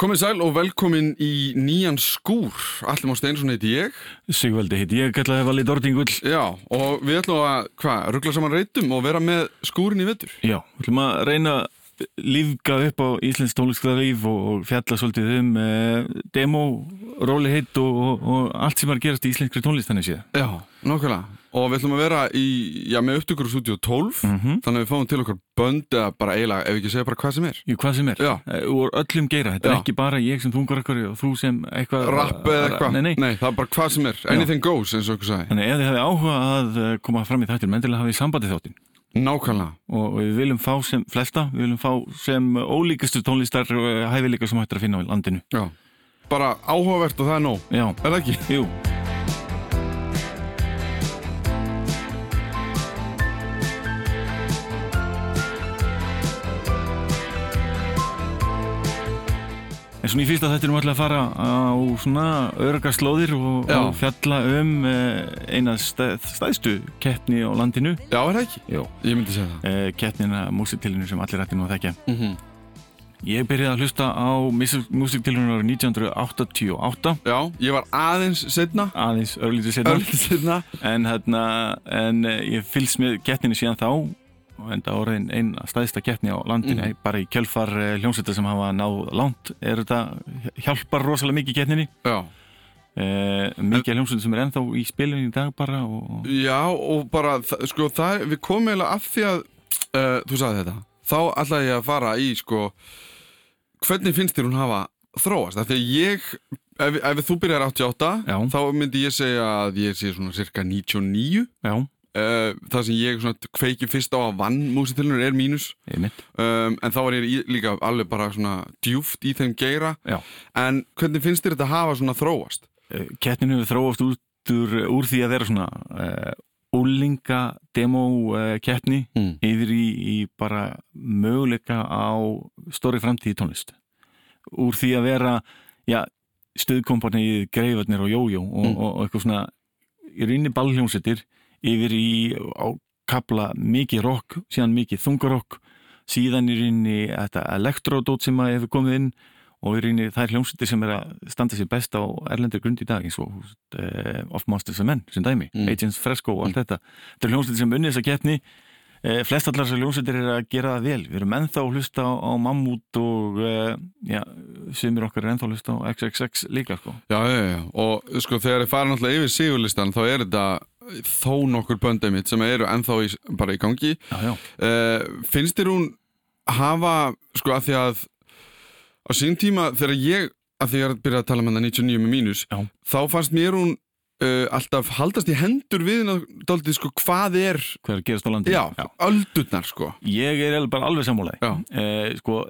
Komið sæl og velkomin í nýjan skúr. Allir má Steinsson heiti ég. Sigvaldi heiti ég, kallaði Valli Dordingull. Já, og við ætlum að, hvað, ruggla saman reytum og vera með skúrin í vettur. Já, við ætlum að reyna að lífga upp á Íslands tónlistkvæðarlíf og, og fjalla svolítið um eh, demo, róliheit og, og, og allt sem er gerast í íslenskri tónlistanir séð. Já, nokkvæmlega. Og við ætlum að vera í, já, með upptökur á stúdíu 12, Mhm. þannig að við fáum til okkar bönd eða bara eiginlega, ef við ekki segja bara hvað sem er. Jú, hvað sem er. Já. Eh, Úr öllum geira. Þetta Já. er ekki bara ég sem þungarakari og þú sem eitthvað... Rapp eða eitthvað. Nei, nei. það er bara hvað sem er. Anything goes, eins og okkur sagði. Þannig ef þið hefði áhuga að eh, koma fram í þættir, mendilega hafið sambandið þáttinn. Nákvæmlega. Og við viljum fá sem flesta, við viljum fá sem ólíkastu tónlistar eh, hæfileika sem hættir að finna á landinu. Já. Bara áhugavert og það er nóg. Já, Er það ekki? jú. En svona í fyrsta þettinum ætla að fara á svona örga slóðir og, og fjalla um eh, eina stæð, stæðstu keppni á landinu. Já, er það ekki? Jó. Ég myndi segja það. Eh, keppnina músiktilinu sem allir ætti nú að þekkja. Mm Ég byrjaði að hlusta á músiktilinu árið 1988, Já, ég var aðeins setna. aðeins örlítið setna. Örlítið setna. En, hérna, en eh, ég fylgst með keppninu síðan þá enda áriðin einn stæðsta keppni á landinu Mhm. bara í kjölfar uh, hljómsveita sem hafa náð langt er þetta hjálpar rosalega mikið keppninni Já. uh, mikið hljómsveita sem er ennþá í spilinu í dag bara og, Já, og bara, sko, það, við komum eiginlega af því að, uh, þú sagði þetta, þá ætlaði ég að fara í, sko, hvernig finnst þér hún hafa þróast? Af því að ég, ef, ef þú byrjar 88, Já. þá myndi ég segja að ég sé svona cirka 99. já, Uh, það sem ég svona kveiki fyrst á að vann músitilunur er mínus um, en þá var ég í, líka alveg bara svona djúft í þeim geira Já. en hvernig finnst þér þetta hafa svona þróast? keppninu hefur þróast út úr, úr því að vera svona uh, úlinga demo uh, keppni Mm. yfir í, í bara möguleika á stóri framtíð í tónlist úr því að vera já, stuðkompanið, greifarnir og jójó og, Mm. og, og eitthvað svona í rauninni ballhljómsettir yfir í á kapla mikið rock, síðan mikið þungarokk síðan í rauninni þetta elektrodót sem að hefur komið inn og í rauninni þær hljómsettir sem er að standa sér best á erlendur grund í dag eins og uh, Of Masters and Men sem dæmi, Mm. Agents Fresco og allt þetta þetta er hljómsettir sem unnið þess að keppni Eh, flest allar þessar ljónsettir er að gera það vel við erum ennþá að hlusta á, á Mammut og eh, já, sumir okkar er ennþá að hlusta á XXX líka sko. Já, já, já, og sko þegar ég fara náttúrulega yfir sigurlistan þá er þetta þó nokkur böndið mitt sem eru ennþá í, bara í gangi já, já. uh, finnst þér hún hafa, sko að því að á sín tíma þegar ég að því ég er að byrja að tala með það 99 með mínus Já. þá fannst mér hún uh, alltaf haldast í hendur við dálítið sko hvað er hvað er að gerast á landinu? Öldurnar sko. Ég er bara alveg sammálaði Já. eh, sko,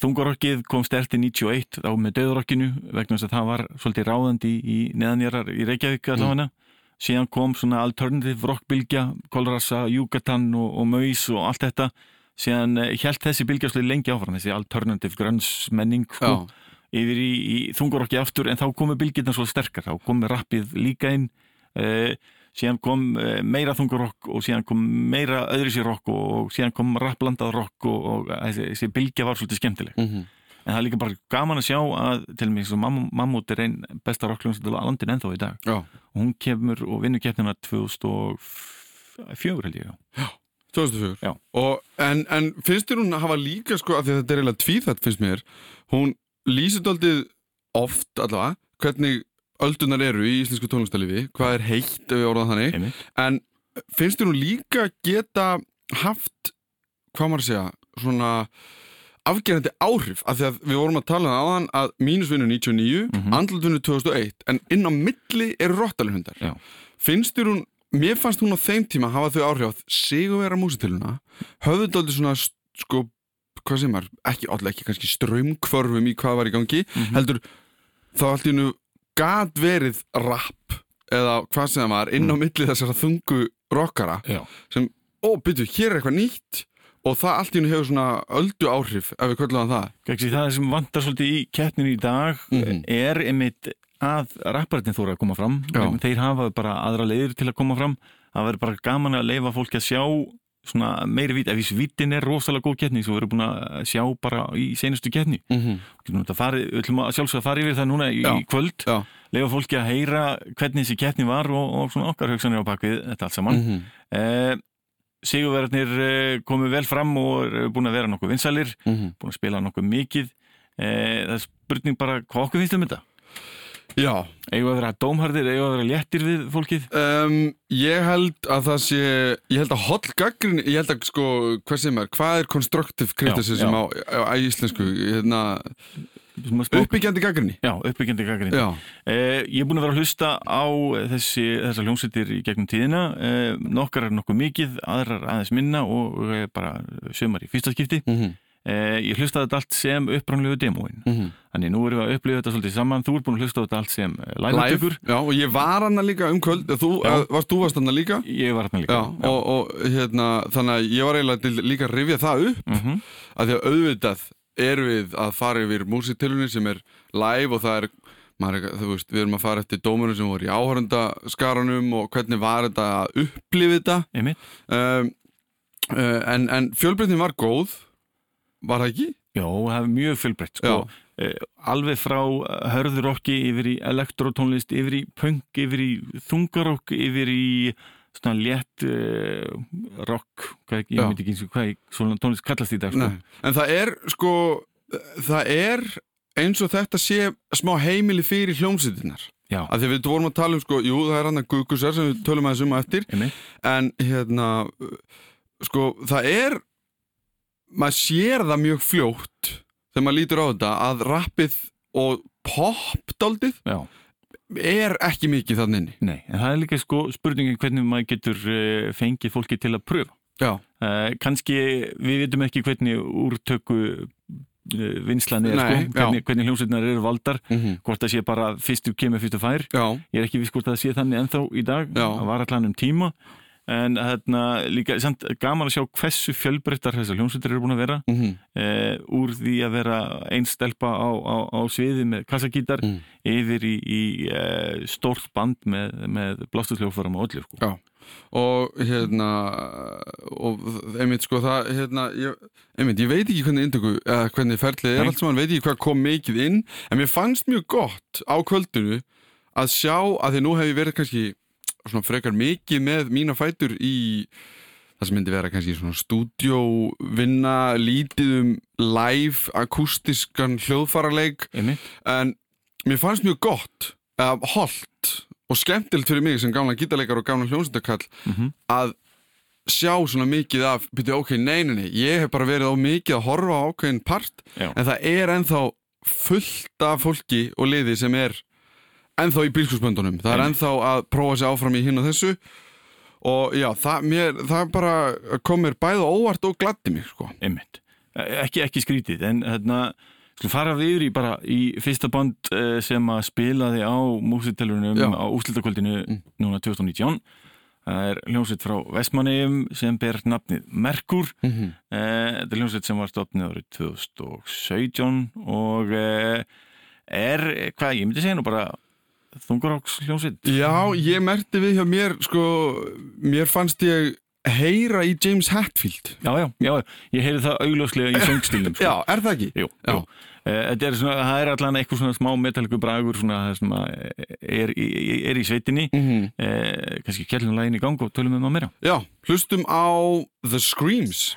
þungarokkið kom stert í 91 þá með döðurokkinu vegna þess að það var svolítið ráðandi í, í neðanjarar í Reykjavík allavega síðan kom svona alternative rockbylgja Kolrasa, Yucatan og, og Möys og allt þetta. Síðan eh, hélt þessi bylgja svolítið lengi áfram þessi alternative grunge menning sko. Yfir í, í þungarokki aftur en þá komu bylgirna svo sterkar. Þá komu rappið líka inn uh, síðan kom uh, meira þungarokk og síðan kom meira öðri sér rokk og, síðan kom rapplandað rokk og, og þessi, þessi bylgja var svolítið skemmtileg. Mm en það er líka bara gaman að sjá að til og Mamm Mammut er einn besta rockljónstil á landin ennþá í dag. Já. Og hún kemur og vinnur keppnina 2004 held ég já. 2004 Já. og, en, en finnst þér hún að hafa líka sko að því að þetta er eiginlega tvíþætt finnst mér hún lýsir daldið oft allavega hvernig öldunar eru í íslensku tónlistalifi hvað er heitt ef við orðað þannig Einmitt. en finnst þér hún líka geta haft hvað maður að segja svona afgerandi áhrif af því að við vorum að tala um það áðan að mínusvinnu 99, mm Mhm. andlutunni 2001 en inn á milli eru rottalihundar Já. finnst þér hún mér fannst hún á þeim tíma hafa þau áhrif að sigurvera músitiluna höfðu þetta svona sko, hvað sem er, ekki, allir ekki kannski strömmkvörfum í hvað var í gangi Mhm. heldur þá í hennu gat verið rap eða hvað sem það var inn á milli þessara þungu rockara Já. sem, ó, byrju, hér er eitthvað nýtt og það allt í hennu hefur svona öldu áhrif ef við köllum það það Gæksi, það sem vantar svolítið í keppninu í dag Mhm. er einmitt að rapparinn þóra að koma fram Já. þeir hafa bara aðra leiðir til að koma fram það verður bara gaman að leifa fólki að sjá svona meiri vít, ef þessi vítin er rosalega góð keppni svo við erum búin að sjá bara í senustu keppni mm -hmm. við ætlum að sjálfsögða að fara yfir það núna í, Já. kvöld Já. lefa fólki að heyra hvernig þessi keppni var og, og svona okkar hugsanir á bakvið þetta allt saman Mhm. eh, Sigurverðarnir eh, komu vel fram og er búin að vera nokkuð vinsælir Mhm. búin að spila nokkuð mikið eh, það er spurning bara hvað okkur finnst um þetta Já, dómharðir, eigum við að vera léttir við fólkið? Um, ég held að það sé ég held að holl gaggrin ég held að sko, hvað sem er, hvað er constructive criticism já. á, á, íslensku hérna, uppbyggjandi gaggrinni Já, uppbyggjandi gaggrind Já, Eh, ég er búin að vera að hlusta á þessi, þessar hljómsveitir í gegnum tíðina. Eh, nokkar er nokkuð mikið, aðrar aðeins minna og eh, bara sömar í fyrsta skipti. Mm eh, ég hlustaði þetta allt sem upprannlegu demóin. -hmm. þannig nú erum við að upplifa þetta svolítið saman. Þú er búin að hlusta þetta allt sem eh, live-upptökur Já, og ég var hana líka um kvöld. Þú, Já. að, varst, þú varst hana líka? Ég var hérna líka Já, og, og hérna, þannig að ég var eiginlega líka að rifja það upp Mhm. að því að auðvitað erum við að fara yfir músitilunni sem er live og það er, er veist, við erum að fara eftir dómunum sem voru í áhörundaskaranum og hvernig var þetta að upplifa þetta? Um, en, en fjölbreytnin var góð var það ekki? Já, það er mjög fjölbreytt sko. eh, alveg frá eh, hörðurokki yfir í elektrotónlist yfir í punk, yfir í þungarokk yfir í svona létt uh, rock hvað, ég veit ekki eins og hvað svona tónlist kallast í dag sko. En það er sko það er eins og þetta sé smá heimili fyrir hljómsýtinar Já, að því að við vorum að tala um sko, jú það er hann að Guðgusar sem við tölum aðeins um á eftir. Einmitt. En hérna sko það er maður sér það mjög fljótt þegar maður lítur á þetta að rappið og pop daldið Já, er ekki mikið þannig inni. Nei, en það er líka sko spurningin hvernig maður getur uh, fengið fólki til að pröfa. Já, uh, kannski við veitum ekki hvernig úrtöku uh, vinslan er Nei, sko, hvernig, hvernig hljómsveitnar eru valdar mm hvort það sé bara fyrstu kemur fyrstu fær. Já, ég er ekki viss hvort það sé þannig ennþá í dag Já. það var allan um tíma en hérna líka samt, gaman að sjá hversu fjölbreyttar þessar hljómsveitir eru búin að vera mm eh, úr því að vera einstelpa á, á, á sviði með kassagítar Mm. yfir í, í eh, stórt band með, með blástusljófarum og öllu sko. Já. og hérna og einmitt sko það hérna, ég, einmitt, ég veit ekki hvernig indöku eða hvernig ferlið er allt saman, veit ekki hvað kom mikið inn en mér fannst mjög gott á kvöldinu að sjá að því nú hef ég verið kannski svona frekar mikið með mína fætur í það sem myndi vera kannski svona stúdjóvinna lítið um live akústiskan hljóðfaraleik Einmitt. en mér fannst mjög gott eða holdt og skemmtilegt fyrir mig sem gamla gítarleikar og gamla hljómsveitakall Mhm. að sjá svona mikið af byrju, ok, nei, ég hef bara verið á mikið að horfa á ákveðin part Já. en það er ennþá fullt af fólki og liði sem er ennþá í bílskursböndunum það er ennþá að prófa sig áfram í hinn og þessu og já, það, mér, það bara kom mér bæði á óvart og gladdi mig sko. Einmitt. Eh, ekki, ekki skrítið en hérna skulum fara við yfir í bara í fyrsta band eh, sem að spilaði á músitelunum á úslitakvöldinu Mm. núna 2019 það er hljómsveit frá Vestmanneum sem ber nafnið Merkur mm -hmm. Þetta er hljómsveit sem var stopnið árið 2017 og er, hvað, ég myndi segja nú bara þungaróks hljómsveit Já, ég merti við hjá mér sko, mér fannst ég heyra í James Hetfield Já, já, já, ég heyri það augljóslega í söngstílum sko. Já, er það ekki? Jú, Já. jú. Eh, Þetta er það er allan eitthvað svona smá metalliku bragur svona, það sem að er, er í sveitinni Mm -hmm. eh, kannski kjellum lægin í gang og tölum við maður meira Já, hlustum á The Screams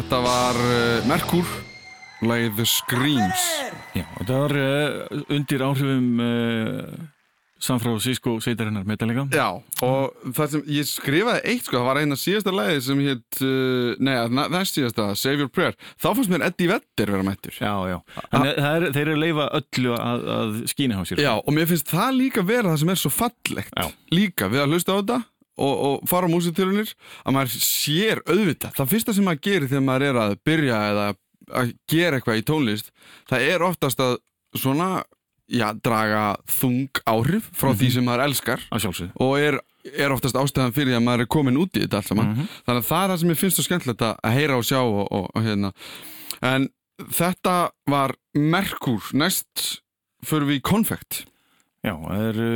Þetta var uh, Merkur The Screams. Já, þetta var uh, undir áhrifum uh, San Francisco sveitarinnar Metallica. Já, og það sem ég skrifaði eitt sko, það var eina síðasta lagið sem hétt uh, Nei, þess síðasta, Save Your Prayer. Þá fannst mér Eddie Vedder vera mættur. Já, já, Þannig, er, þeir eru að leifa öllu að, að skýna á sér. Já, og mér finnst það líka vera það sem er svo fallegt Já. Líka við að hlusta á þetta og, og fara á músiktýrunir að maður sér auðvitað. Það fyrsta sem maður gerir þegar maður er að byrja eða að gera eitthvað í tónlist það er oftast að svona já, draga þung áhrif frá því sem maður elskar og er, er oftast ástæðan fyrir að maður er komin út í þetta allt saman. Mhm. þannig að það er það sem ég finnst svo skemmtilegt að heyra og sjá og, og, og hérna. En þetta var Merkur. Næst förum við konfekt Já, það eru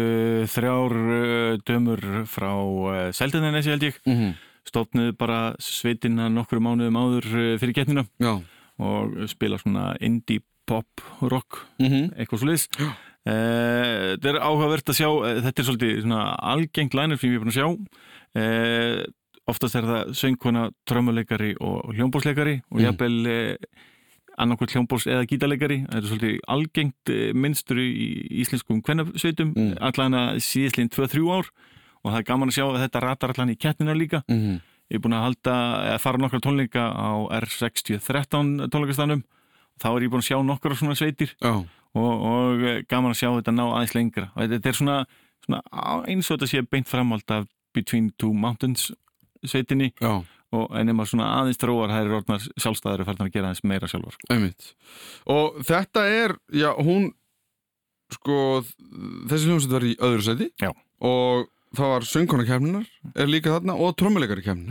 þrjár uh, dömur frá uh, Seldinanesi held ég, mm -hmm. stofnuðu bara sveitina nokkru mánuðum áður uh, fyrir getnina Já og spila svona indie pop rock, mm -hmm. eitthvað svo liðs. Uh, þetta er áhugavert að sjá, uh, þetta er svolítið svona algengt lænur sem ég er búin að sjá. Uh, oftast er það söngkona, trömmuleikari og hljómbósleikari og Mm. jafnvel annarkvært hljómbós eða gítarleikari. Þetta er svolítið algengt uh, minnstur í íslenskum kvennasveitum, Mm. allan að síðislega 2-3 ár og það er gaman að sjá að þetta ratar allan í kettnina líka. Mm -hmm. Ég er búin að halda, að fara nokkra tónleika á R6013 tónleikastanum þá er ég búin að sjá nokkra svona sveitir Já og, og eh, gaman að sjá þetta ná aðeins lengra og þetta er svona, svona eins og þetta sé beint framhald af Between Two Mountains sveitinni og en ef maður svona aðeins þróar það er orðnar sjálfstæðar og farnar að gera aðeins meira sjálfur Einmitt. Og þetta er, já, hún sko, þessi hljómsveit var í öðru seti Já. og það var söngkonakefninar er líka þarna og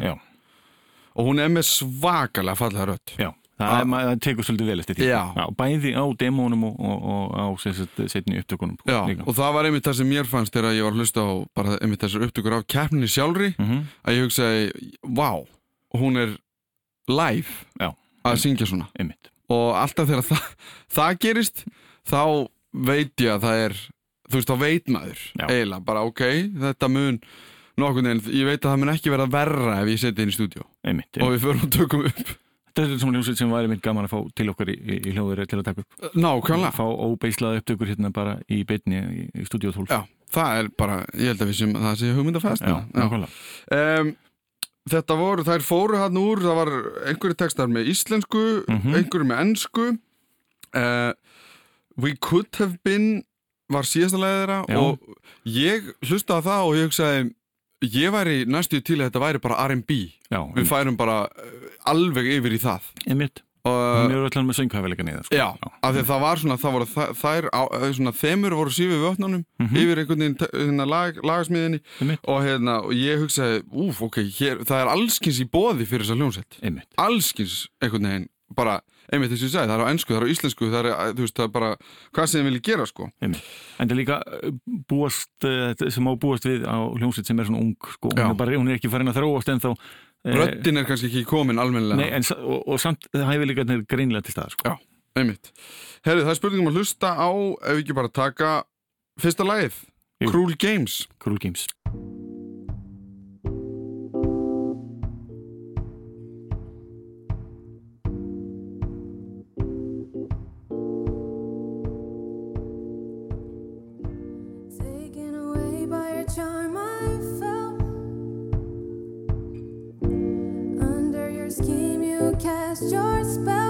Já, og hún er með svakalega fallega rödd já Það, Ah. er, maður, það tekur svolítið vel eftir því Já. Bæði á demónum og, og, og á setni upptökunum Já, og það var einmitt það sem mér fannst þegar ég var að hlusta á bara einmitt þessar upptökur af keppninni sjálfri Mhm. að ég hugsaði, vá, hún er live Já. að syngja svona. Einmitt. og alltaf þegar það, það gerist þá veit ég að það er þú veist, þá veit maður Já. eiginlega, bara ok, þetta mun nokkurn veginn, ég veit að það mun ekki verða verra ef ég seti inn í stúdíu Einmitt, og við förum og tökum upp. Þetta er svona hljómsveit sem væri minn gaman að fá til okkar í, í, í hljóður til að taka upp. Nákvæmlega, Fá óbeislaða upptökur hérna bara í beinni í, í stúdíu 12 já, það er bara ég held að við sem, það sé hugmyndafæst já, nákvæmlega. Um, Þetta voru, þær fóru hann úr það var einhverju textar með íslensku Mhm. einhverju með ensku uh, We could have been var síðasta leiði þeirra Já. og ég hlustaði það og ég hugsaði ég væri næstu til að þetta væri bara R&B við færum bara uh, alveg yfir í það einmitt Hún er allan með sönghæfileika niður sko. Já, af því að það var svona, það voru þær, eh, svona, þemur voru sífið vötnunum Mhm. yfir einhvern veginn hérna, lag, lagasmiðinni Einmitt. og, hérna, og ég hugsaði, úf, ok, hér, það er allskins í bóði fyrir þessa hljónsett Einmitt allskins einhvern veginn bara, einmitt þess að ég sagði, það er á ennsku, það er á íslensku það er, þú veist, það er bara hvað sem þið vilja gera, sko En það er líka uh, búast sem á búast við á hljómsveit sem er svona ung sko. hún, er bara, hún er ekki farin að þróast en þá röddin er kannski ekki komin almennilega. Nei, en, og, og samt hæfileikarnir er greinilega til stað sko. Já, einmitt. Herri, það er spurningum að hlusta á ef við ekki bara taka fyrsta lagið. Cruel Games. Cruel Games your spell.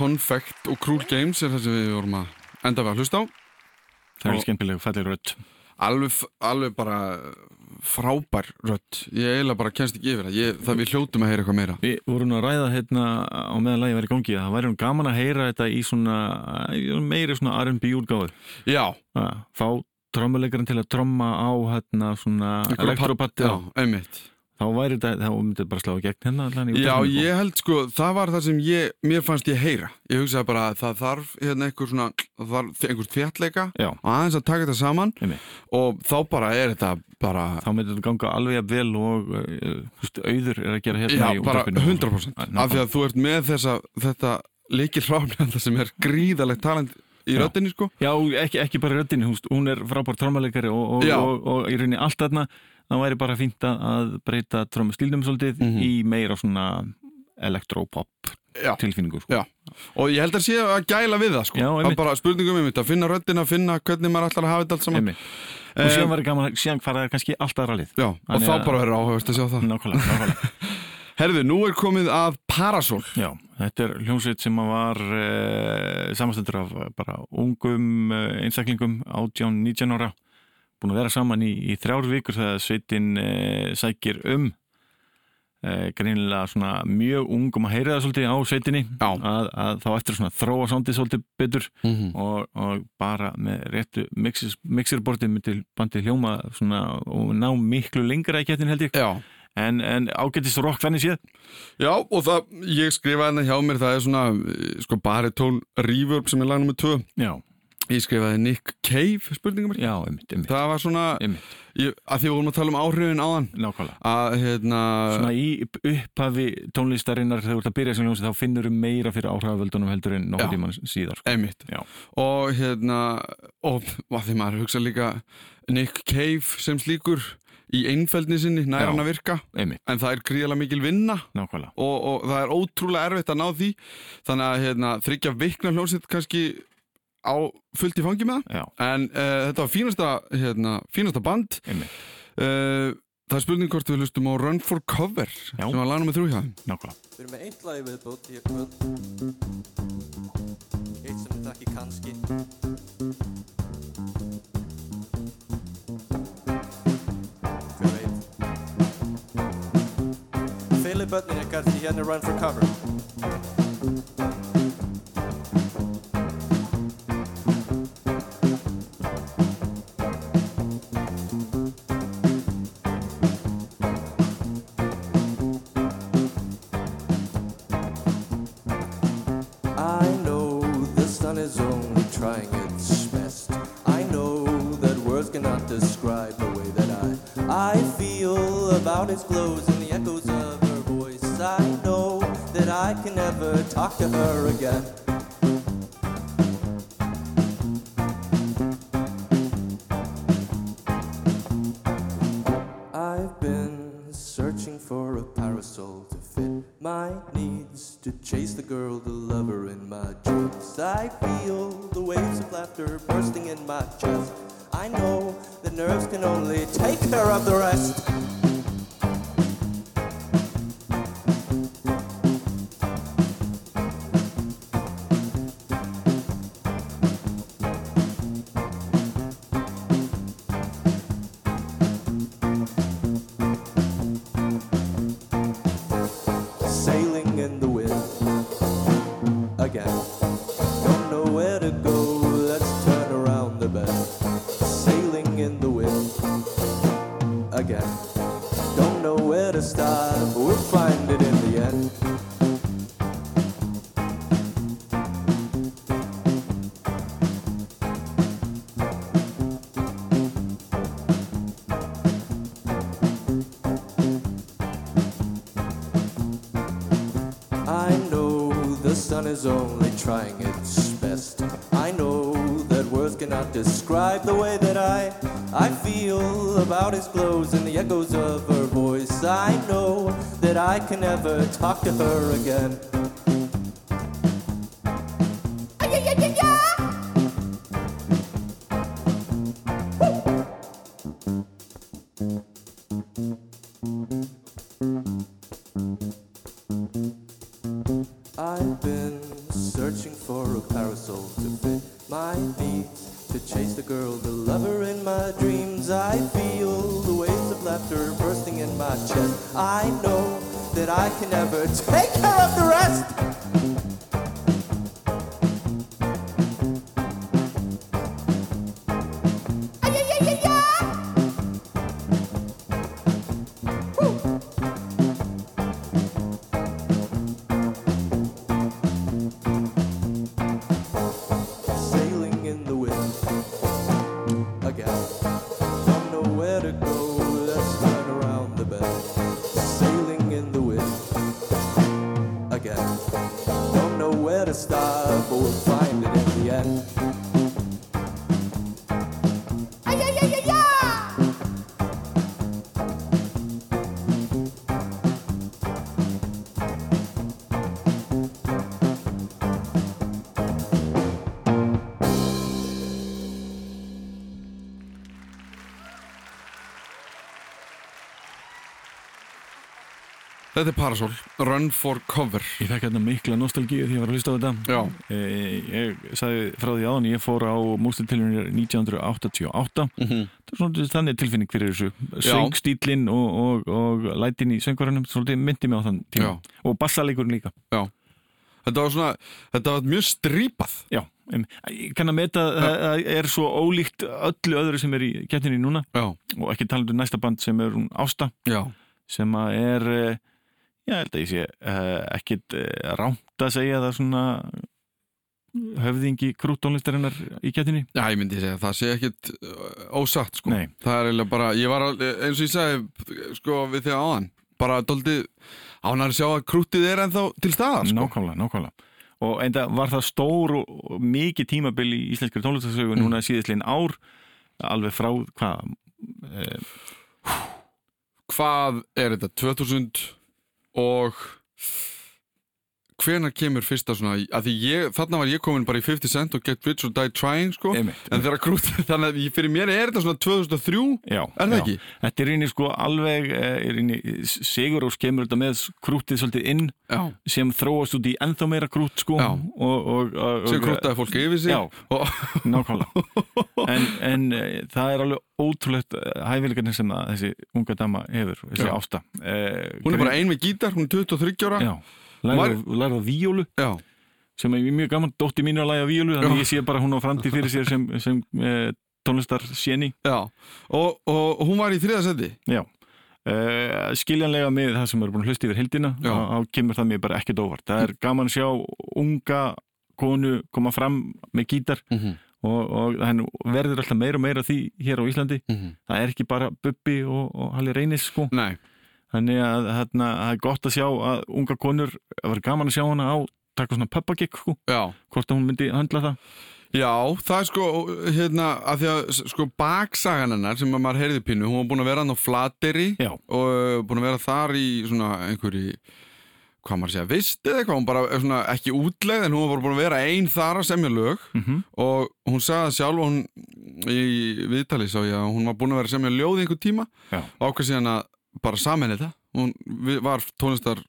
Confect og Cruel Games er það sem við vorum að enda við að hlusta á. Það er skemmtileg, falleg rödd. Alveg, alveg bara frábær rödd. Ég eiginlega bara kennst ekki yfir það, ég, það við hljótum að heyra eitthvað meira. Við vorum að ræða hérna á meðan lagi verið gangi að það væri gaman að heyra þetta í svona meiri svona R&B úrgáðu Já, fá trommuleikarinn til að tromma á hérna svona elektropatti já, einmitt þá væri þetta, þá myndi þetta bara slá í gegn allan í Já, ég held sko, það var það sem ég, mér fannst ég heyra. Ég hugsaði bara að það þarf hérna einhver svona, þarf einhver þéttleika Já, og aðeins að taka þetta saman. Einmitt. og þá bara er þetta bara, þá myndi þetta ganga alveg jafn vel og uh, auður er að gera hérna já, í bara útvarpinu. 100% af því að þú ert með þessa, þetta líkil hráfnenda sem er gríðalegt talent í Já. röddinni sko. Já, ekki, ekki bara röddinni, hún, hún er frábær trommuleikari og, og, og, og, í rauninni allt þarna það væri bara fínt að- að breyta trommustílnum svolítið Mhm. í meira svona elektropop Já. tilfinningu sko. Já. og ég held að sé að gæla við það sko Já, að einmitt. bara spurningum um þetta, að finna röddina, finna hvernig maður ætlar að hafa þetta allt saman Einmitt. og Eh, síðan var gaman, síðan fara það kannski alltaf rallið Já, og Þannig þá að- bara verður áhugast að sjá það nákvæmlega, nákvæmlega. Herðu, nú er komið að Parasol Já, þetta er hljómsveit sem að var uh, samanstöndur af eh, bara ungum uh, einstaklingum 18-19 ára búin að vera saman í, í þrjár vikur þegar sveitin uh, sækir um uh, greinilega svona mjög ungum að heyra það svolítið á sveitinni. Að, að þá eftir svona þróa sándið svolítið betur mm og, og bara með réttu mixerbortið myndi bandið hljóma svona og ná miklu lengra í kettin held ég. Já, en, en ágætist rock þannig séð. Já, og það, ég skrifaði hérna hjá mér, það er svona, eh, sko, baritón reverb sem er lag nummer 2. Já, Ég skrifaði Nick Cave, spurningum já, einmitt, einmitt, Það var svona, einmitt. ég, að því við vorum að tala um áhrifin áðan, Nákvæmlega. að, hérna, Svona í upp- upphafi tónlistarinnar þegar þú ert að byrja sem ljónsi þá finnur þú meira fyrir áhrifavöldunum heldur en Já. nokkuð tíman síðar. Sko. einmitt. Já. Og, hérna, og, að því maður hugsa líka Nick Cave sem slíkur í einfeldni sinni, nær Já. hann að virka, Einmitt, en það er gríðalega mikil vinna. nákvæmlega. og, og það er ótrúlega erfitt að ná því þannig að hérna, þryggja vikna hljómsveit kannski á fullt í fangi með en uh, þetta var fínasta, hérna, fínasta band. Uh, það er spurning hvort við hlustum á Run for Cover Já. sem var lagnum með þrjú hjá þeim. Nákvæmlega. Við erum með eitt lagi viðbútt í kvöld Eitt sem við þekki kannski. Hver veit? Fyllir börnin ykkar því hérna Run for Cover glows and the echoes of her voice. I know that I can never talk to her again. Sun is only trying its best. I know that words cannot describe the way that I I feel about his glows and the echoes of her voice. I know that I can never talk to her again. Þetta er Parasol, Run for Cover. Ég fekk hérna mikla nostalgíu því ég var að hlusta á þetta. Já, Eh, Ég sagði frá því áðan ég fór á mústiltilunir 1988 Mhm. Það er svona þannig tilfinning fyrir þessu. Söngstílinn og, og, og lætin í söngvarunum svolítið myndi mig á þann tíma. Já. og bassaleikurinn líka. Já. Þetta var svona, þetta var mjög strípað. Já, ég kann að meta að það er svo ólíkt öllu öðru sem er í kettinni núna. Já, og ekki talandi um næsta band sem er Ásta. Já, sem að er eh, já, ég held að ég sé uh, ekkit uh, rámt að segja það svona höfðingi krúttónlistarinnar í kettinni já, ég myndi segja það sé ekkit uh, ósatt sko. Það er eiginlega bara, ég var al- eins og ég sagði sko við þig áðan bara doldið ánar að sjá að krútið er ennþá til staðar sko Nákvæmlega, nákvæmlega og enda var það stór og, mikið tímabil í íslenskri tónlistarsögu Mm. núna síðastlegin ár alveg frá hvað eh, Hvað er þetta, 2000 og hvenær kemur fyrsta svona að því ég, þarna var ég komin bara í 50 Cent og Get Rich or Die Trying sko. Einmitt, en þegar krútið, þannig að fyrir mér er þetta svona 2003 já, Er það já. ekki? Þetta er eini sko alveg eh, er eini, Sigur og skemur þetta með krútið svolítið inn Já, sem þróast út í ennþá meira krút sko. Og, og, og, sem og krútaði fólk yfir sig. Já. og, nákvæmlega. En, en e, það er alveg ótrúlegt hæfileikarnir sem að þessi unga dama hefur, þessi ásta e, hún er bara ein með gítar, hún er 23 ára. Já, lærða, lærða víólu sem er mjög gaman, dótti mín er að læga víólu þannig að ég sé bara hún á framtíð fyrir sér sem, sem e, tónlistar séni. Já. Og, og hún var í þriða seti já. E, skiljanlega með það sem er búin að hlusta yfir hildina þá kemur það mér bara ekkert óvart. Það er gaman að sjá unga konu koma fram með gítar mm -hmm. og, og verður alltaf meira og meira því hér á Íslandi. Mhm. það er ekki bara Bubbi og, og Halli Reynis sko. Nei, þannig að þarna, það er gott að sjá að unga konur, það var gaman að sjá hana á taka svona peppagikk, sko, já. Hvort að hún myndi höndla það. Já, það er sko, hérna, að því að sko baksagan hennar sem að maður heyrði pínu, hún var búin að vera hann á Flateri Já. og uh, búin að vera þar í svona einhverju, hvað maður segja, vist eða eitthvað, hún bara er svona ekki útlegð en hún var bara búin að vera ein þar að semja lög. Mm og hún sagði sjálf og hún í viðtali sá ég að hún var búin að vera að semja ljóð í einhver tíma. Já. og ákveð síðan að bara saman þetta hún var tónlistar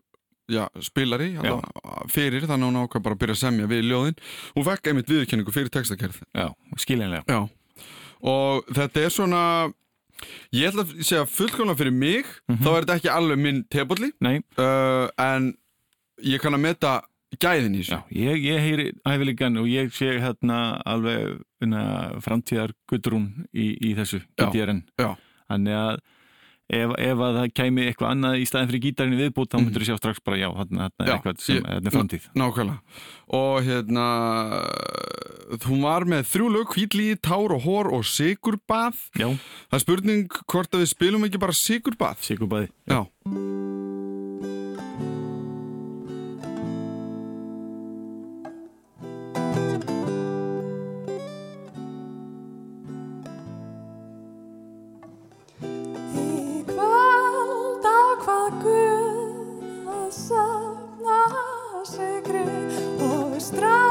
já, spilari alla, fyrir þannig að hún ákvað bara að byrja að semja við ljóðin. Hún fekk einmitt viðurkenningu fyrir textakerð já, skiljanlega. Já. Og þetta er svona ég ætla að segja fullkomlega fyrir mig þá er þetta ekki alveg minn tepolli Nei, uh, en ég kann að meta gæðin í þessu. Já, ég, ég heyri hæfileikan og ég sé hérna alveg hérna, framtíðar guttrún í, í þessu Já. GTRN Já. þannig að ef, ef að það kæmi eitthvað annað í staðin fyrir gítarinn í viðbútt þá myndur þú sjá strax bara já, þarna, er Já, eitthvað sem er framtíð. Nákvæmlega. Og hérna hún var með þrjú lög hvítlíði, tár og hór og sigurbað. Já, það er spurning hvort að við spilum ekki bara sigurbað? Sigurbæði. Já. Í sigri og strá yfir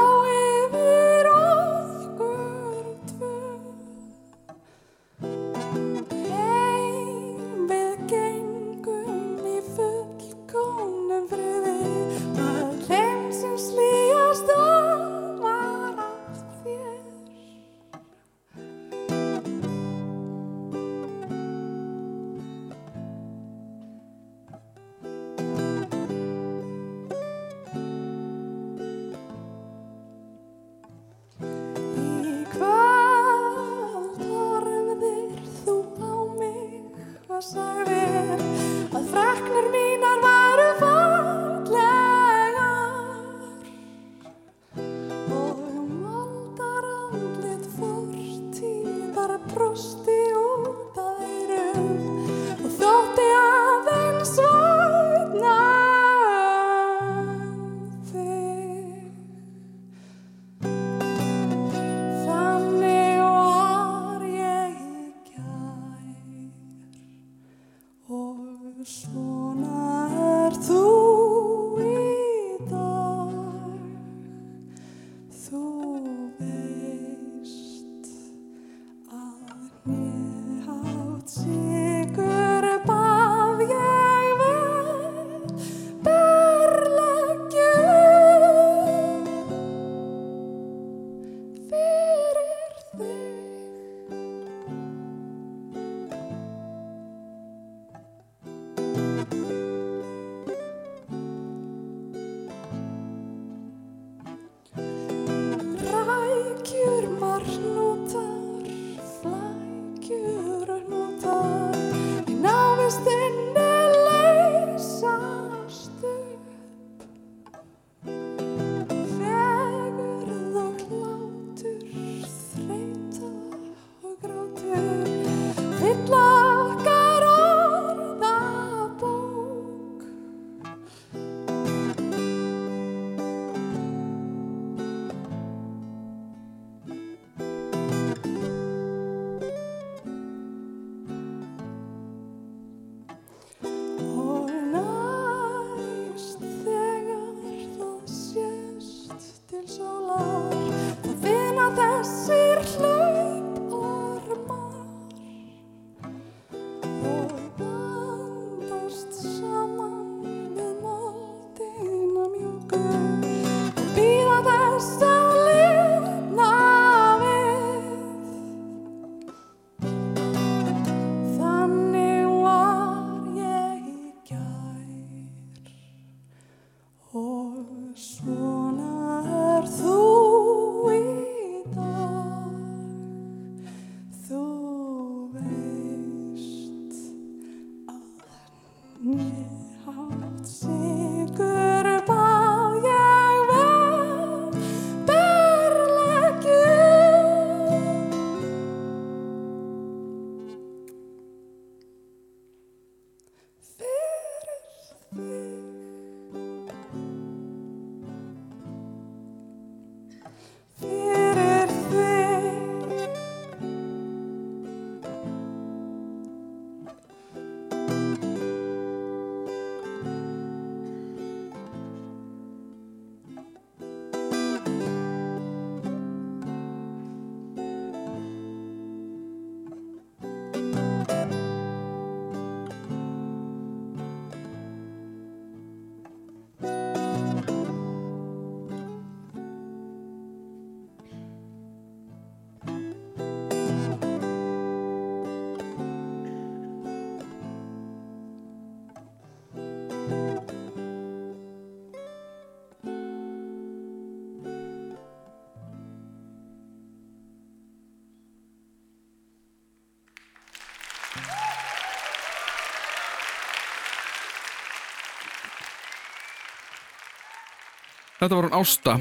Þetta var hún Ásta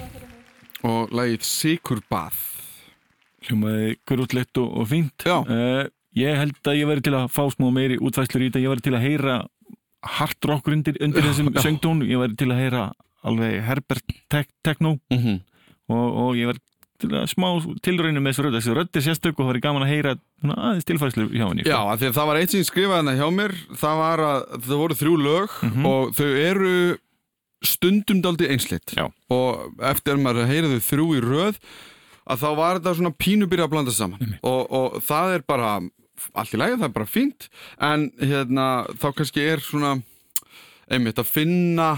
og lagið Sikurbað hljómaði grútlegt og, fínt. Eh, ég held að ég væri til að fá smá meiri útvæslur í þetta, ég væri til að heyra hard rock undir, undir þessum söngtón, ég væri til að heyra alveg Herbert tek Techno. Mm -hmm. og, og ég væri til að smá tilraunum með þessu rödd. Þessu rödd er sérstök og það væri gaman að heyra aðeins tilfærslu hjá henni sko. Já, því að það var eitt sem skrifaði hérna hjá mér. Það var að það voru þrjú lög og þau eru stundum daldi einsleitt. Já. og eftir að maður heyri þau þrjú í röð að þá var þetta svona pínu byrja að blanda saman. Og, og það er bara allt í lagi, það er bara fínt. En hérna, þá kannski er svona einmitt að finna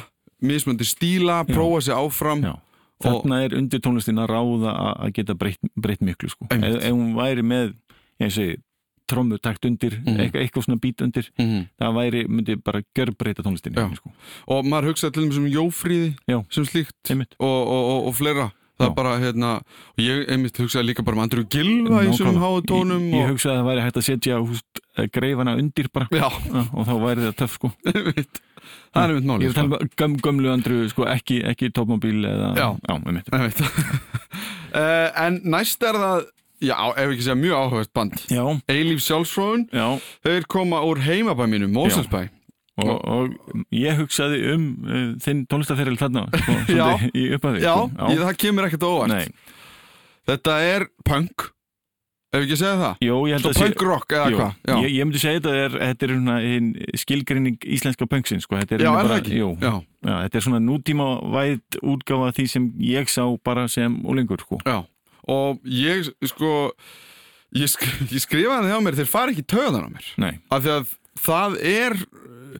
mismöndi stíla, prófa sig áfram. Já. Þarna er undir tónlistin að ráða að- geta breytt, breytt miklu sko. ef, ef hún væri með ég segi, trommutakt undir Mhm. eitthvað, eitthvað svona bít undir Mhm. það væri, myndi bara gjörbreyta tónlistinni sko. og maður hugsaði til þessum jófríði Já. sem slíkt og, og, og, og fleira það Já. bara hérna og ég einmitt hugsaði líka bara um Andrew Gilva í þessum Nákvæmlega. háu tónum ég, ég og, hugsaði að það væri hægt að setja húst, greifana undir bara og þá væri það töff sko það er einmitt ég málið er að tala um göm, gömlu andru sko, ekki, ekki topmobil eða Já. já einmitt. einmitt uh, en næst er það já, ef ekki segja mjög áhugavert band. Já, Eilíf sjálfsfróðun, já. Þeir koma úr heimabæ mínu, Móselsbæ og, og ég hugsaði um uh, þinn tónlistaferil þarna sko, Já. í upphafi Já, sko. Ég, það kemur ekkert óvart. Nei, Þetta er punk. Ef ekki segja það? Jó, ég held Svo að sé- punk rock eða hvað? Já, ég, ég myndi segja þetta er, þetta er svona hinn skilgreining íslenska punksinn sko. er já er það ekki? Jú, Já, já, þetta er svona nútíma væt útgáfa því sem ég sá bara sem úlingur sko. já Og ég, sko Ég, sk ég skrifaði það á mér Þeir fara ekki töðan á mér. Nei, af því að það er uh,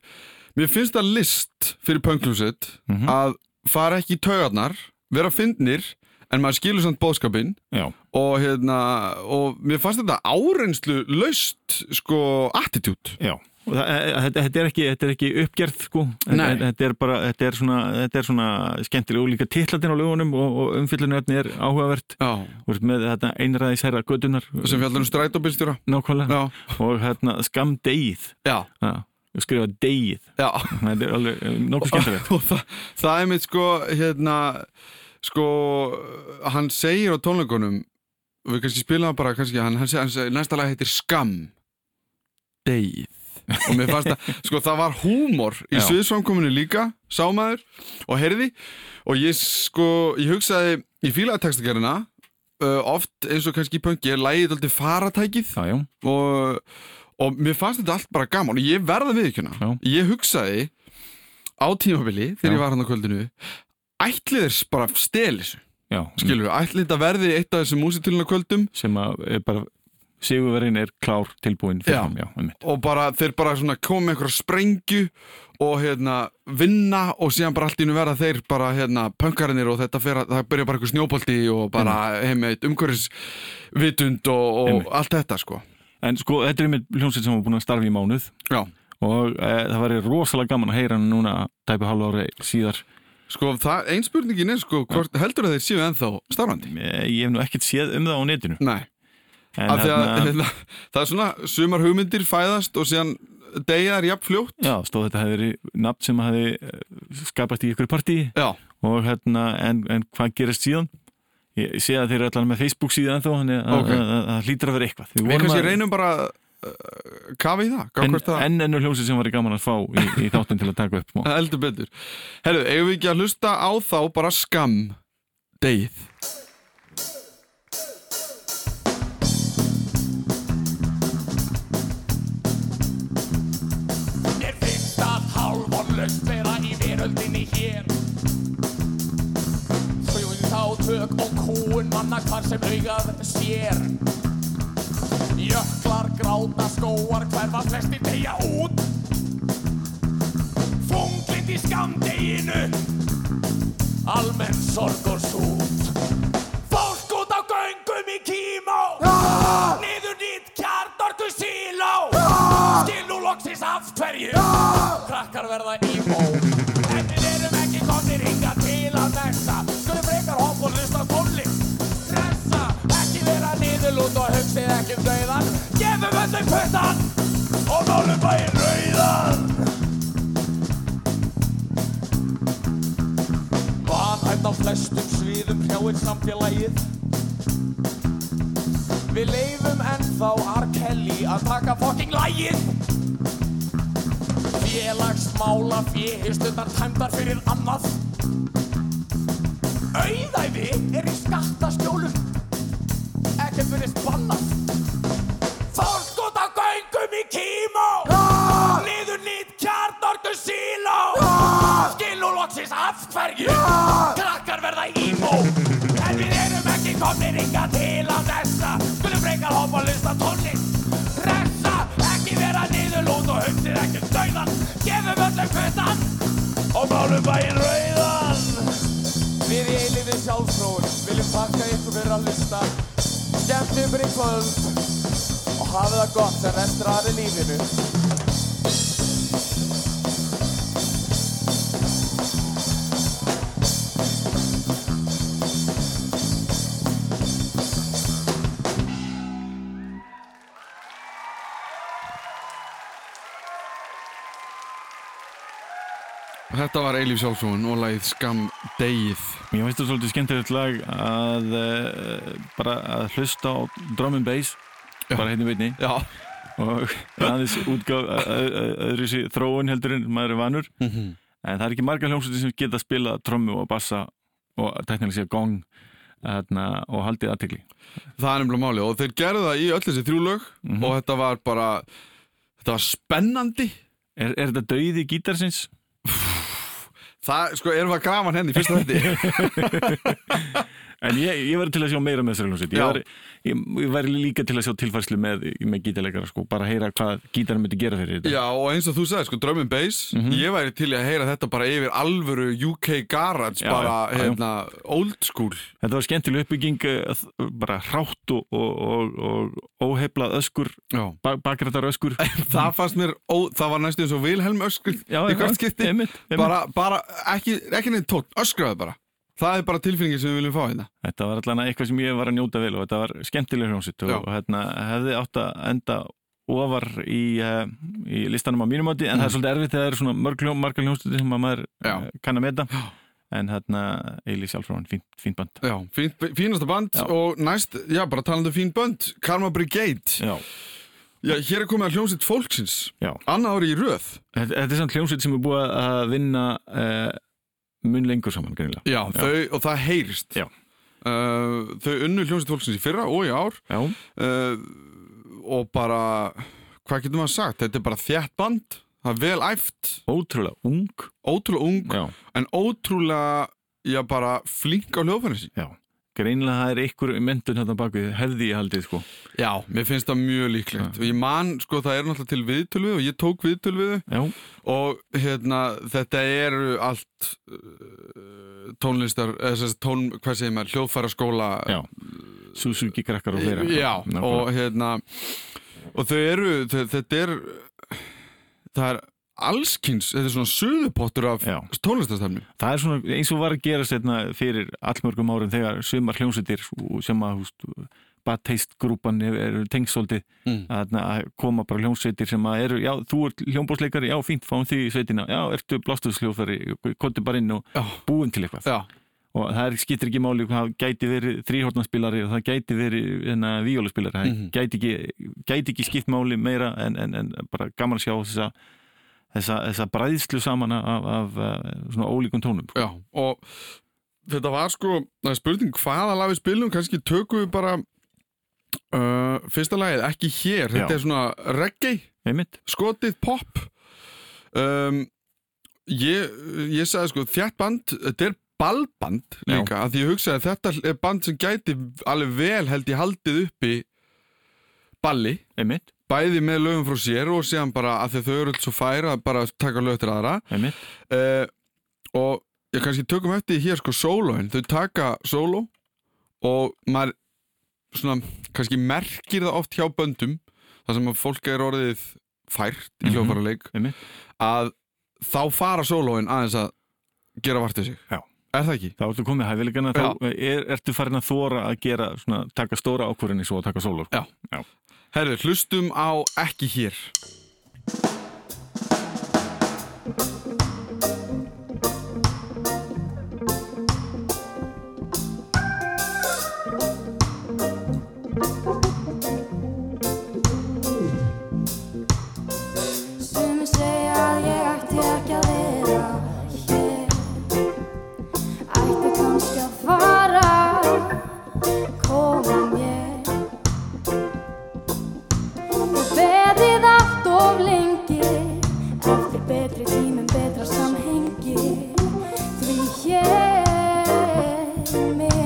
mér finnst það list fyrir punklúsit Mhm. að fara ekki í taugarnar vera fyndnir en maður skilur samt bóðskapinn já, og hérna og mér fannst þetta árenslu laust sko attitude já þetta, þetta, er ekki, þetta er ekki uppgerð sko. Þetta, þetta er bara þetta er svona, þetta er svona skemmtileg og líka titlatin á lögunum og, og umfyllunöfni er áhugavert. Veist, með þetta einræðis herra gödunar sem fjallar um já, og hérna skam degið og skrifa degið þetta er alveg eh, nokkuð skemmtilegt. Og það, það er mitt sko hérna sko hann segir á tónleikunum og við kannski spilum það bara kannski, hann, hann, segir, næsta lag heitir Skam Deið og mér fannst það, sko það var húmor í Já. sviðsframkominu líka sámaður og heyrði. Og ég sko, ég hugsaði ég fílaði textagerina uh, oft eins og kannski í pöngi er lægið alltaf faratækið. Já, já, og, og mér fannst þetta allt bara gaman og ég verða við ekki Já. ég hugsaði á tímabili þegar ég var hann á kvöldinu ætlið þeir bara stel þessu? Já. Skilur ætlið þetta verði eitt af þessum músitilina kvöldum? Sem að er bara sigurverðin er klár tilbúin fyrir hann, já, einmitt. og bara þeir bara svona koma með einhverja sprengju og hérna vinna og síðan bara allt í nú verða þeir bara hérna pönkarinnir og þetta fer að það byrja bara einhver snjópolti og bara heim með eitt umhverfisvitund og, og allt þetta sko. En sko, þetta er einmitt hljómsveit sem var búin að starfa í mánuð. Já, og e, það væri rosalega gaman að heyra hann núna tæpi hálfa ári síðar. Sko það, ein spurningin er sko hvort, heldur að þeir séu ennþá starfandi? Ég hef nú ekkert séð um það á netinu. Nei af því að hérna- hérna, það er svona sumar hugmyndir fæðast og síðan degja er jafn fljótt. Já, stóð þetta hefði verið nafn sem hefði eh, skapast í ykkur partí og hérna, en, en hvað gerist síðan? Ég sé að þeir eru allan með Facebook síðan ennþá, þannig að Ok. að- að það hlýtur að vera eitthvað. Við kannski reynum bara uh, kafa í það, gá en, hvort það en ennur hljómsveit sem var í gaman að fá í, í þáttin til að taka upp smá. heldur betur. Eigum við ekki að hlusta á þá bara skam degið vera í veröldinni hér. Þjóðið átök og kúun manna hvar sem augað sér. Jöklar gráta skóar hverfa flestir deyja út. Þunglind í skamdeginu Almenn sorg og sút. Fólk út á göngum í kímó. Niður nýtt kjarnorku síló loksins af hverju. Krakkar verða í mó En við erum ekki komnir hinga til að nesta Skulum frekar hopp og hlusta tónlist Stressa, ekki vera niðurlút og hugsið ekki um dauðan Gefum öllum puttan Og málum bæinn rauðan. Vanhætt á flestum sviðum hrjáir samfélagið? Við leifum ennþá R. Kelly að taka fokking lægið Félagsmála fjöhistundar tæmdar fyrir annað. Auðæfi er í skattaskjólum. Ekkert fyrir spannað Málum bæinn rauðan. Við í eiliði sjálfsfróun viljum takka ykkur fyrir að lusta Skemmt ykkur í kvöld og hafið það gott sem restur aðri lífinu Þetta var Eilíf Sjálfsson og lagið Skam Degið. Mér finnst það svolítið skemmtilegt lag að uh, bara að hlusta á drum and bass Já. bara hérna veitni Já. og aðeins útgáð öðru sér þróun heldur en maður er vanur Mhm. en það er ekki margar hljómsveitir sem geta að spila trommu og bassa og teknilega sér gong þarna, og haldið aðtekli Það er nefnilega máli og þeir gerðu það í öll þessi þrjú lög Mhm. og þetta var bara, þetta var spennandi. Er, er þetta dauði gítarsins? Það, sko, erum við að grafa hann henni í fyrsta þetta? En ég, ég verði til að sjá meira með þessari hljómsveit ég, Já. ég, ég verði líka til að sjá tilfærslu með, með gítarleikara sko, bara að heyra hvað gítarinn myndi gera fyrir þetta Já, og eins og þú sagði, sko, Drum and Bass, ég væri til að heyra þetta bara yfir alvöru UK Garage, Já, bara, já, já. hérna, old school. Þetta var skemmtileg uppbygging eh, bara hrátt og, og, og, og óheiflað öskur Já. bak, bakrættar öskur Það fannst mér, ó, það var næstu eins og Vilhelm öskur í hvert skipti. Bara, bara, ekki, ekki neitt tótt, öskraðu bara. Það er bara tilfinningin sem við viljum fá hérna. Þetta var allan eitthvað sem ég var að njóta vel og þetta var skemmtileg hljómsitt og, hérna, hefði átt að enda ofar í, uh, í listanum á mínum átti en það er svolítið erfitt þegar það eru svona mörg hljóm, margar hljómsittir sem að maður Mm. Uh, kann að meta Já. en hérna Eili Sjálfráin, fínt, fínt band Já, fín, fínasta band Já. og næst, já, bara talandi um fín band, Karma Brigade. Já, Já, hér er komið að hljómsitt fólksins. já. Annað ári í röð. Þetta, þetta er samt hljómsitt sem er búið að vinna uh, mun lengur saman, greinilega Já, Þau, og það heyrist. Já. Uh, þau unnu hljómsitt fólksins í fyrra og í ár Já, uh, og bara, hvað getur maður sagt? Þetta er bara þjætt band, það er vel æft, ótrúlega ung ótrúlega ung, Já, en ótrúlega, já, bara flink á hljóðfærinsi. já Greinilega það er ykkur mentun hérna bakvið hefði ég haldið sko. Já, mér finnst það mjög líklegt. Og ég man, sko, það er náttúrulega til viðtölu og ég tók viðtölu við þau. Já, og hérna, þetta eru allt uh, tónlistar, eða þess að tón, hvað segir maður, hljóðfæra skóla já. Suzuki krakkar og fleira. Já, Nákvæmlega. og hérna og þau eru, þau, þetta er það er allskins, þetta er svona suðupottur af Já. tónlistarstefnu Það er svona eins og var að gerast hérna fyrir allmörgum árum þegar sumar hljómsveitir sem að húst, Bad Taste grúpan eru tengsóldi Mm. að, að koma bara hljómsveitir sem að eru, já, þú ert hljómbósleikari, já, fínt, fáum því sveitina, já, ertu blástuðsljófari, kontu bara inn og Já, búin til eitthvað. já, Og það er, skiptir ekki máli, það gæti verið þrýhortnarspilari og það gæti verið hérna, víóluspilari, það Mhm. gæti, ekki, gæti ekki skipt máli meira en, en, en bara gaman að sjá þessa, þessa, þessa bræðslu saman af, af, af svona ólíkum tónum. já og þetta var sko, það er spurning hvaða lag við spilum, kannski tökum við bara uh, fyrsta lagið, ekki hér þetta Já. er svona reggae Einmitt? skotið pop um, ég, ég sagði sko þjætt band, þetta er ballband Já. líka, að því ég hugsaði að þetta er band sem gæti alveg vel held ég haldið uppi balli, Einmitt? Bæði með lögum frá sér og séðan bara að að þau eru alls svo færa að bara taka lög til aðra uh, og ég kannski tökum eftir hér sko sólóin, þau taka sóló og maður svona kannski merkir það oft hjá böndum þar sem að fólk er orðið fært í Mhm. hljófarleik Einmitt? að þá fara sólóin aðeins að gera vartið sig Já. er það ekki? Þá ertu komið hæfileikana, Já. þá er, ertu farin að þóra að gera, svona, taka stóra ákvörðinni svo að taka sólur. Já. Herðu, hlustum á ekki hér hér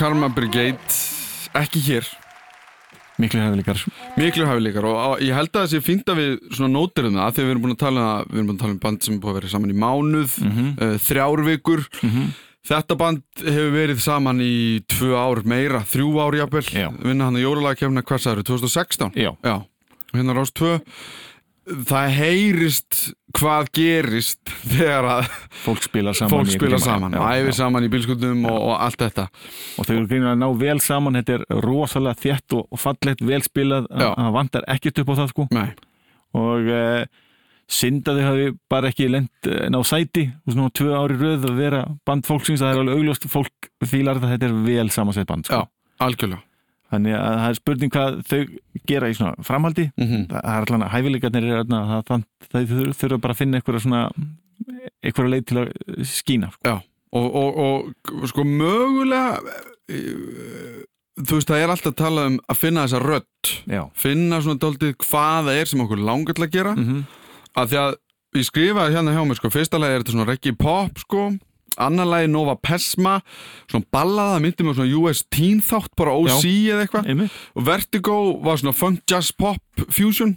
Karma Brigade, ekki hér, miklu hefðileikar miklu hafíleikar og ég held að það sé fínt að við svona nótir um það, því við erum búin að tala við erum búin að tala um band sem er búin að vera saman í mánuð, Mhm. uh, þrjár vikur, Mhm. þetta band hefur verið saman í tvö ár meira, þrjú ár jafnvel, Já. vinna hann að jólalagakefna hvað sagður, 2016? Já, Já, hérna rás 2 það heyrist hvað gerist þegar að fólk spila saman fólk spila saman, æfi saman í bílskutum og, og allt þetta og þau eru greinlega að ná vel saman þetta er rosalega þétt og, og fallegt vel spilað, Já. það vantar ekkert upp á það sko Nei, og uh, synda þau hafi bara ekki lent uh, ná sæti og svona tvö ári röð að vera band fólksins, það er alveg augljóst fólk fílar þetta, þetta er vel samansett band sko. Já. algjörlega þannig að það er spurning hvað þau gera í svona framhaldi. Mm það er allan að hæfileikarnir er það, það, þau þurfa bara að finna eitthvað svona eitthvað leið til að skína sko. og, og, og sko mögulega eh, þú veist það er alltaf að tala um að finna þessa rödd. Já, finna svona daldið hvað það er sem okkur langar til að gera. Mm að því að ég skrifaði hérna hjá mér sko, fyrsta lagi er þetta svona reggae pop sko annar lagi Nova Pesma svona ballaða, myndi með svona US teen þátt bara OC eða eitthvað. og Vertigo var svona funk jazz pop fusion.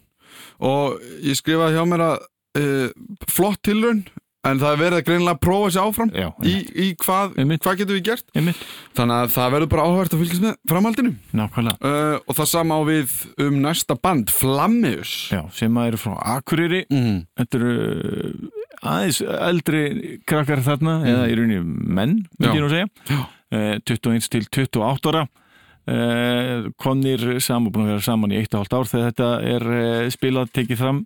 Og ég skrifaði hjá mér að uh, flott tilraun en það er verið að greinilega prófa sér áfram já, í, í hvað, hvað getum við gert? Einmitt, þannig að það verður bara áhverst að fylgjast með framhaldinu. Nákvæmlega. Uh, og það sama á við um næsta band Flammius. Já, sem að eru frá Akureyri. Mm. þetta eru uh, aðeins eldri krakkar þarna eða í rauninni menn, myndi Mm. Ég nú segja. Já. uh, 21 til 28 ára. Konir saman, búin að vera saman í 1,5 ár þegar þetta er spilað, tekið fram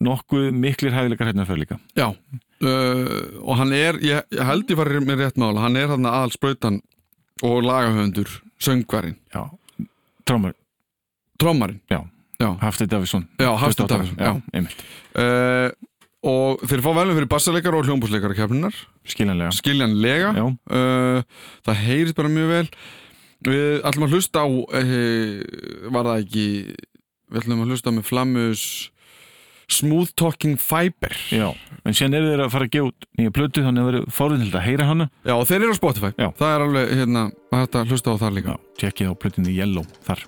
nokkuð miklir hæfileikar hérna fyrir líka. Já, uh, og hann er, ég, ég held ég var með rétt mála, hann er hann aðal sprautan og lagahöfundur, söngvarinn, já, trómur, trommarinn, Já. já, Hafsteinn Davíðsson. Já Hafsteinn 28 ára. Davíðsson, já. einmitt, Uh, og þeir fá velum fyrir bassaleikar og hljómbúsleikar kefninar, skiljanlega. Skiljanlega, uh, það heyrist bara mjög vel, við ætlum að hlusta á, uh, var það ekki, við ætlum að hlusta með Flammus Smooth Talking Fiber, já, en síðan eru þeir að fara að gefa út nýja plötu þannig að það verður fórðin að heyra hana já og þeir eru á Spotify, Já. það er alveg, hérna, hægt að hlusta á það líka. já, tjekkið á plötunni Yellow þar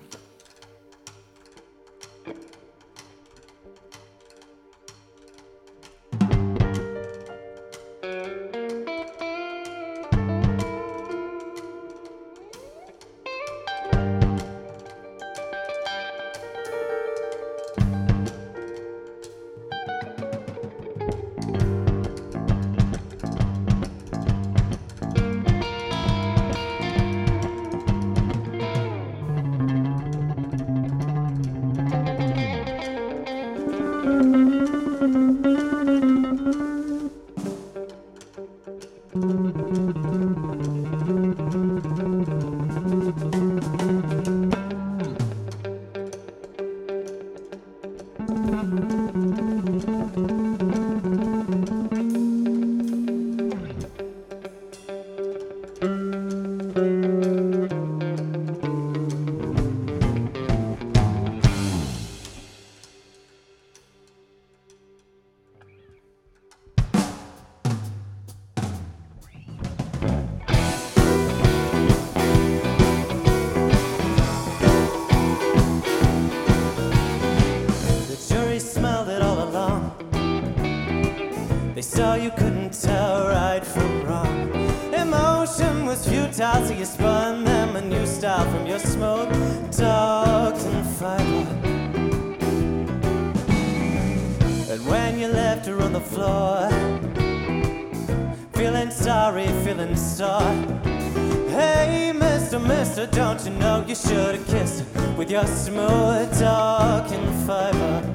just more dark and fiber.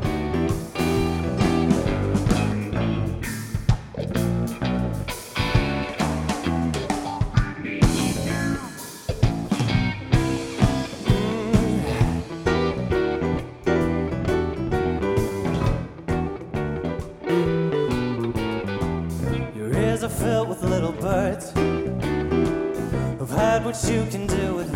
filled with little birds I've had what you can do with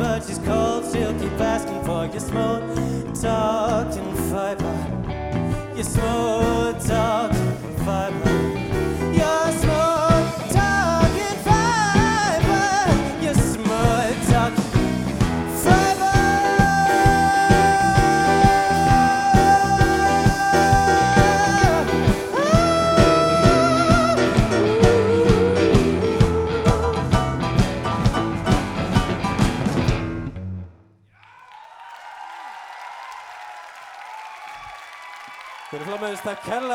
but she's called Silky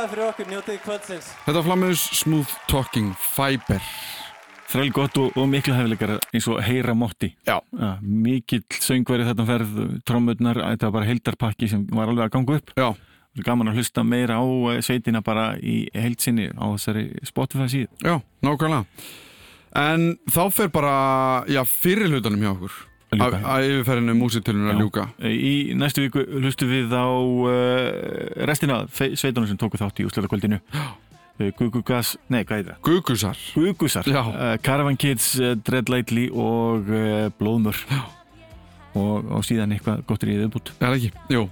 kærlega fyrir okkur njótið kvöldsins. Þetta var flammiðus Smooth Talking Fiber Þræl gott og, og mikla hefleikar eins og heyra mótti. Já, Ja, mikill söngveri þetta ferð, trommurnar, þetta var bara heildarpakki sem var alveg að ganga upp. já, Það er gaman að hlusta meira á eh, sveitina bara í heilsinni á þessari Spotify síðu. já, nákvæmlega En þá fer bara, já, fyrir hlutanum hjá okkur ljúka. Að að yfirferðinu músitilun að ljúka Í næstu viku hlustum við á uh, restina sveitunum sem tóku þátt í úsleitakvöldinu. Gugugas, nei, hvað er það? Gugusar Gugusar, uh, Caravan Kids, uh, Dread Lightly og Blóðmör. Og, og síðan eitthvað gott í viðbútt. Er það ekki? Jú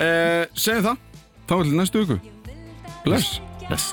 eh, Segjum það, þá er til næstu viku Bless Bless.